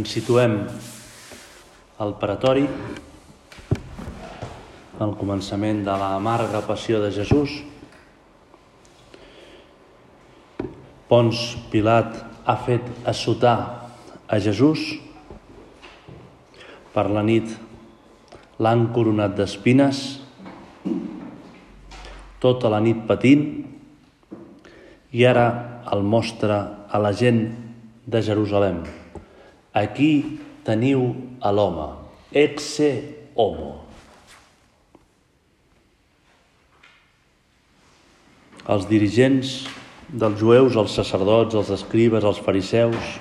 Ens situem al paratori, al començament de la amarga passió de Jesús. Pons Pilat ha fet assotar a Jesús. Per la nit l'han coronat d'espines, tota la nit patint, i ara el mostra a la gent de Jerusalem. Aquí teniu a l'home, exe homo. Els dirigents dels jueus, els sacerdots, els escribes, els fariseus,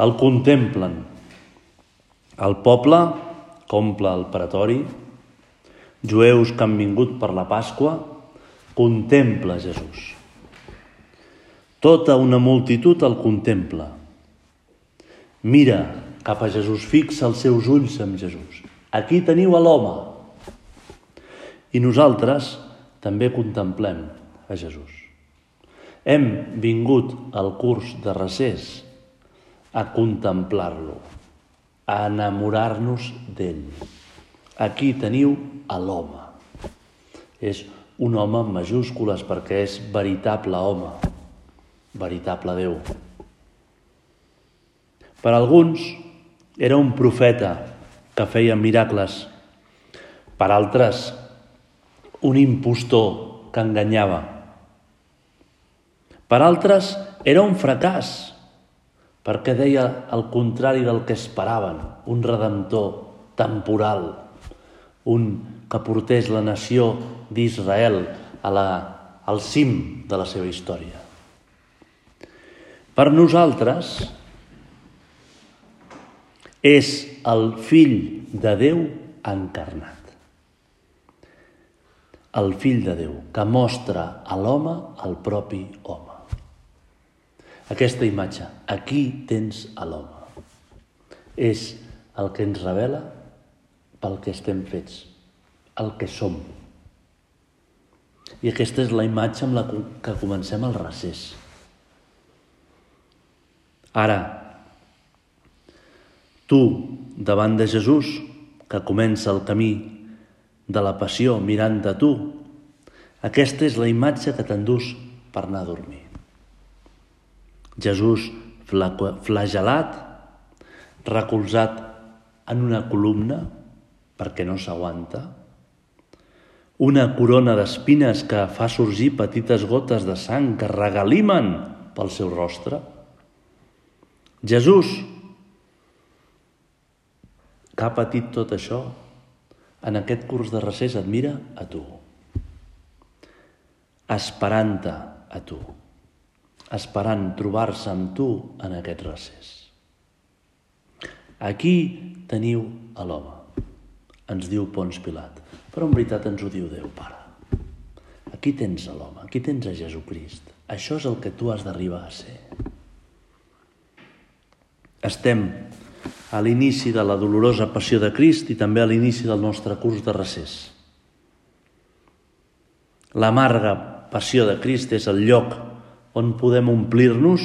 el contemplen. El poble comple el paratori, jueus que han vingut per la Pasqua, contempla Jesús. Tota una multitud el contempla Mira cap a Jesús, fixa els seus ulls en Jesús. Aquí teniu a l'home. I nosaltres també contemplem a Jesús. Hem vingut al curs de recés a contemplar-lo, a enamorar-nos d'ell. Aquí teniu a l'home. És un home amb majúscules perquè és veritable home, veritable Déu. Per alguns era un profeta que feia miracles. Per altres, un impostor que enganyava. Per altres, era un fracàs, perquè deia el contrari del que esperaven, un redemptor temporal, un que portés la nació d'Israel a la, al cim de la seva història. Per nosaltres, és el fill de Déu encarnat. El fill de Déu, que mostra a l'home el propi home. Aquesta imatge, aquí tens a l'home. És el que ens revela pel que estem fets, el que som. I aquesta és la imatge amb la que comencem el recés. Ara, Tu, davant de Jesús, que comença el camí de la passió mirant de tu, aquesta és la imatge que t'endús per anar a dormir. Jesús flagelat, recolzat en una columna perquè no s'aguanta, una corona d'espines que fa sorgir petites gotes de sang que regalimen pel seu rostre. Jesús que ha patit tot això, en aquest curs de recés et mira a tu, esperant-te a tu, esperant trobar-se amb tu en aquest recés. Aquí teniu a l'home, ens diu Pons Pilat, però en veritat ens ho diu Déu, Pare. Aquí tens a l'home, aquí tens a Jesucrist. Això és el que tu has d'arribar a ser. Estem a l'inici de la dolorosa passió de Crist i també a l'inici del nostre curs de recés. L'amarga passió de Crist és el lloc on podem omplir-nos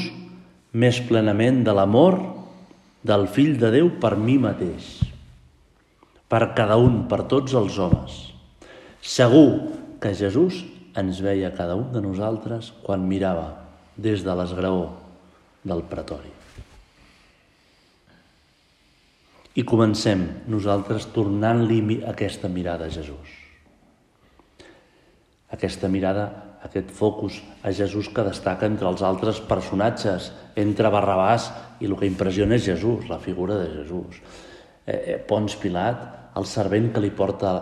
més plenament de l'amor del Fill de Déu per mi mateix, per cada un, per tots els homes. Segur que Jesús ens veia cada un de nosaltres quan mirava des de l'esgraó del pretori. I comencem nosaltres tornant-li aquesta mirada a Jesús. Aquesta mirada, aquest focus a Jesús que destaca entre els altres personatges, entre Barrabàs i el que impressiona és Jesús, la figura de Jesús. Eh, eh, Pons Pilat, el servent que li porta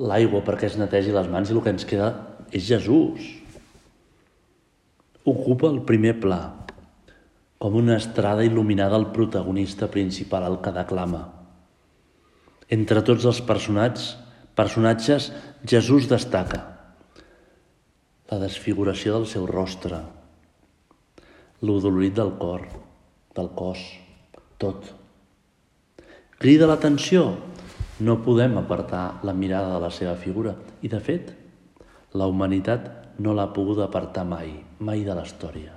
l'aigua perquè es netegi les mans i el que ens queda és Jesús. Ocupa el primer pla, com una estrada il·luminada al protagonista principal, el que declama. Entre tots els personatges, personatges Jesús destaca la desfiguració del seu rostre, l'odolorit del cor, del cos, tot. Crida l'atenció, no podem apartar la mirada de la seva figura. I, de fet, la humanitat no l'ha pogut apartar mai, mai de la història.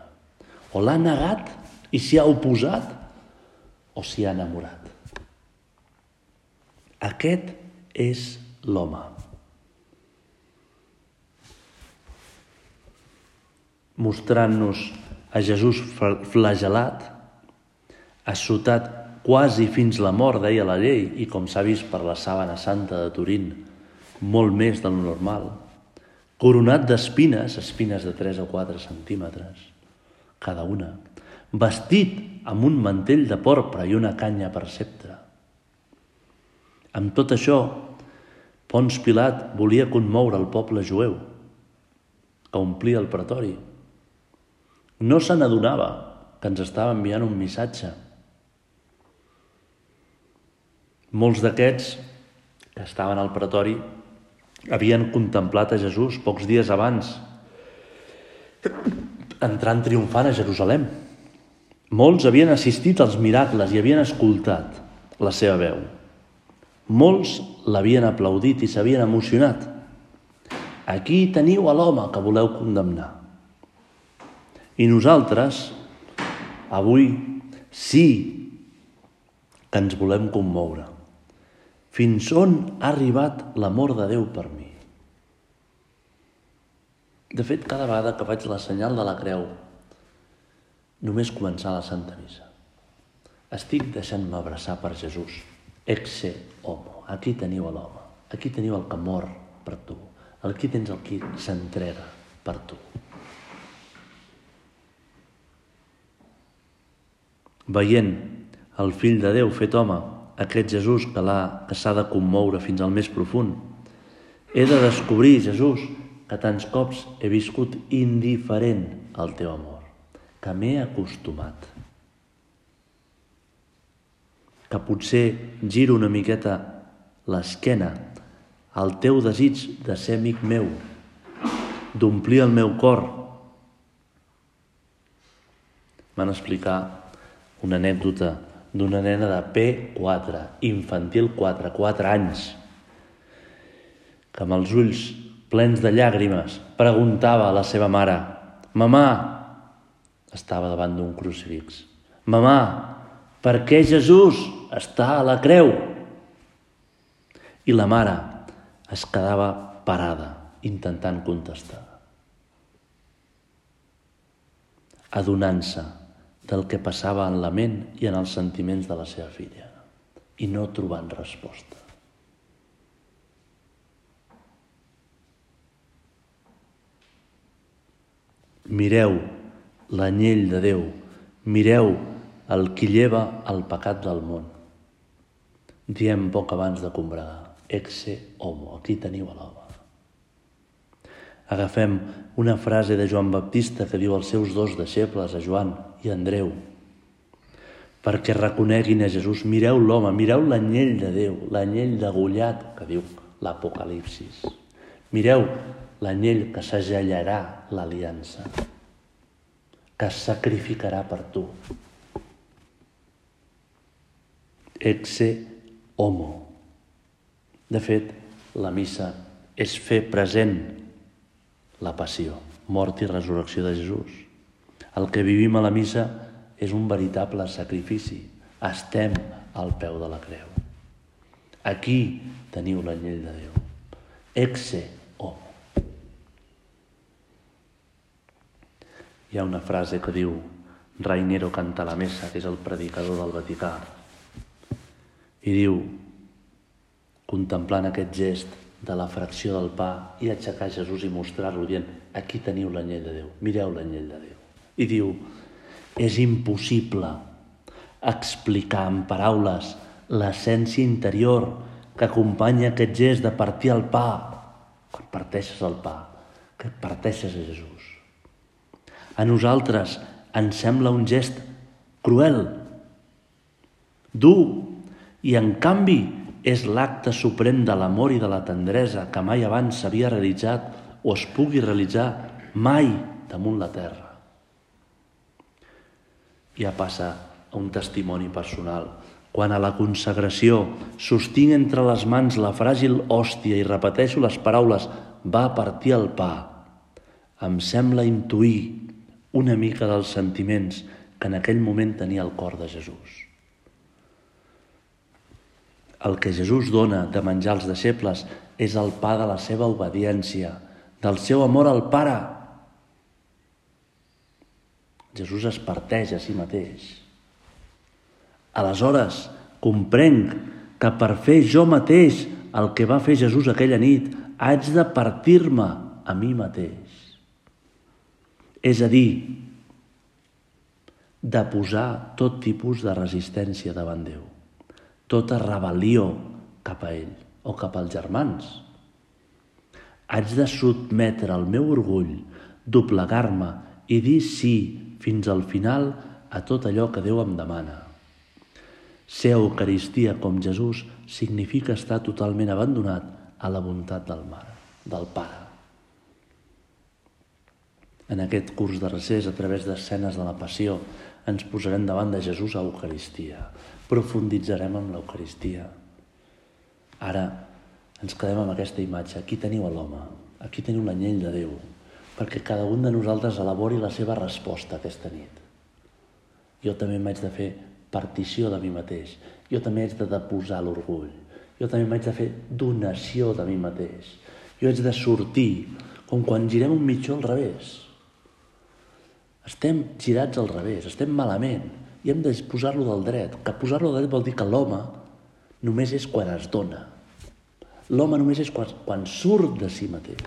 O l'ha negat i s'hi ha oposat, o s'hi ha enamorat. Aquest és l'home. Mostrant-nos a Jesús flagelat, assotat quasi fins la mort, deia la llei, i com s'ha vist per la sàbana santa de Turín, molt més del normal, coronat d'espines, espines de 3 o 4 centímetres, cada una, vestit amb un mantell de porpra i una canya per sceptre. Amb tot això, Pons Pilat volia conmoure el poble jueu, que omplia el pretori. No se n'adonava que ens estava enviant un missatge. Molts d'aquests que estaven al pretori havien contemplat a Jesús pocs dies abans entrant triomfant a Jerusalem. Molts havien assistit als miracles i havien escoltat la seva veu. Molts l'havien aplaudit i s'havien emocionat. Aquí teniu a l'home que voleu condemnar. I nosaltres, avui, sí que ens volem commoure. Fins on ha arribat l'amor de Déu per mi? De fet, cada vegada que faig la senyal de la creu, només començar la Santa Missa, estic deixant-me abraçar per Jesús, exe homo. Aquí teniu l'home, aquí teniu el que mor per tu, aquí tens el qui s'entrega per tu. Veient el fill de Déu fet home, aquest Jesús que que s'ha de commoure fins al més profund. He de descobrir, Jesús, que tants cops he viscut indiferent al teu amor, que m'he acostumat. Que potser giro una miqueta l'esquena al teu desig de ser amic meu, d'omplir el meu cor. Van explicar una anècdota d'una nena de P4, infantil 4, 4 anys, que amb els ulls plens de llàgrimes preguntava a la seva mare «Mamà!» Estava davant d'un crucifix. «Mamà, per què Jesús està a la creu?» I la mare es quedava parada, intentant contestar. Adonant-se del que passava en la ment i en els sentiments de la seva filla i no trobant resposta. Mireu l'anyell de Déu, mireu el qui lleva el pecat del món. Diem poc abans de combregar, exe homo, aquí teniu a l'home. Agafem una frase de Joan Baptista que diu als seus dos deixebles, a Joan i a Andreu, perquè reconeguin a Jesús, mireu l'home, mireu l'anyell de Déu, l'anyell degullat que diu l'Apocalipsis. Mireu l'anyell que s'agellarà l'aliança, que es sacrificarà per tu. Exe homo. De fet, la missa és fer present la passió, mort i resurrecció de Jesús. El que vivim a la missa és un veritable sacrifici. Estem al peu de la creu. Aquí teniu l'anyell de Déu. Exe homo. Hi ha una frase que diu Rainero canta la messa, que és el predicador del Vaticà, i diu, contemplant aquest gest de la fracció del pa i aixecar Jesús i mostrar-lo dient aquí teniu l'anyell de Déu, mireu l'anyell de Déu. I diu, és impossible explicar en paraules l'essència interior que acompanya aquest gest de partir el pa, quan parteixes el pa, que parteixes a Jesús. A nosaltres ens sembla un gest cruel, dur, i en canvi és l'acte suprem de l'amor i de la tendresa que mai abans s'havia realitzat o es pugui realitzar mai damunt la terra. Ja passa a un testimoni personal. Quan a la consagració sostinc entre les mans la fràgil hòstia i repeteixo les paraules va partir el pa, em sembla intuir una mica dels sentiments que en aquell moment tenia el cor de Jesús. El que Jesús dona de menjar als deixebles és el pa de la seva obediència, del seu amor al Pare. Jesús es parteix a si mateix. Aleshores, comprenc que per fer jo mateix el que va fer Jesús aquella nit, haig de partir-me a mi mateix. És a dir, de posar tot tipus de resistència davant Déu, tota rebel·lió cap a ell o cap als germans. Haig de sotmetre el meu orgull, doblegar-me i dir sí fins al final a tot allò que Déu em demana. Ser Eucaristia com Jesús significa estar totalment abandonat a la voluntat del Mare, del Pare. En aquest curs de recés, a través d'escenes de la Passió, ens posarem davant de Jesús a Eucaristia. Profunditzarem en l'Eucaristia. Ara ens quedem amb aquesta imatge. Aquí teniu l'home, aquí teniu l'anyell de Déu, perquè cada un de nosaltres elabori la seva resposta aquesta nit. Jo també m'haig de fer partició de mi mateix. Jo també haig de deposar l'orgull. Jo també m'haig de fer donació de mi mateix. Jo haig de sortir, com quan girem un mitjó al revés. Estem girats al revés, estem malament i hem de posar-lo del dret. Que posar-lo del dret vol dir que l'home només és quan es dona. L'home només és quan, quan surt de si mateix.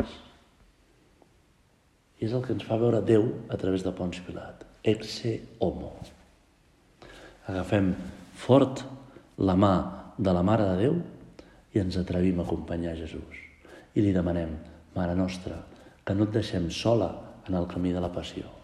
I és el que ens fa veure Déu a través de Pons Pilat. Exe homo. Agafem fort la mà de la Mare de Déu i ens atrevim a acompanyar Jesús. I li demanem, Mare nostra, que no et deixem sola en el camí de la passió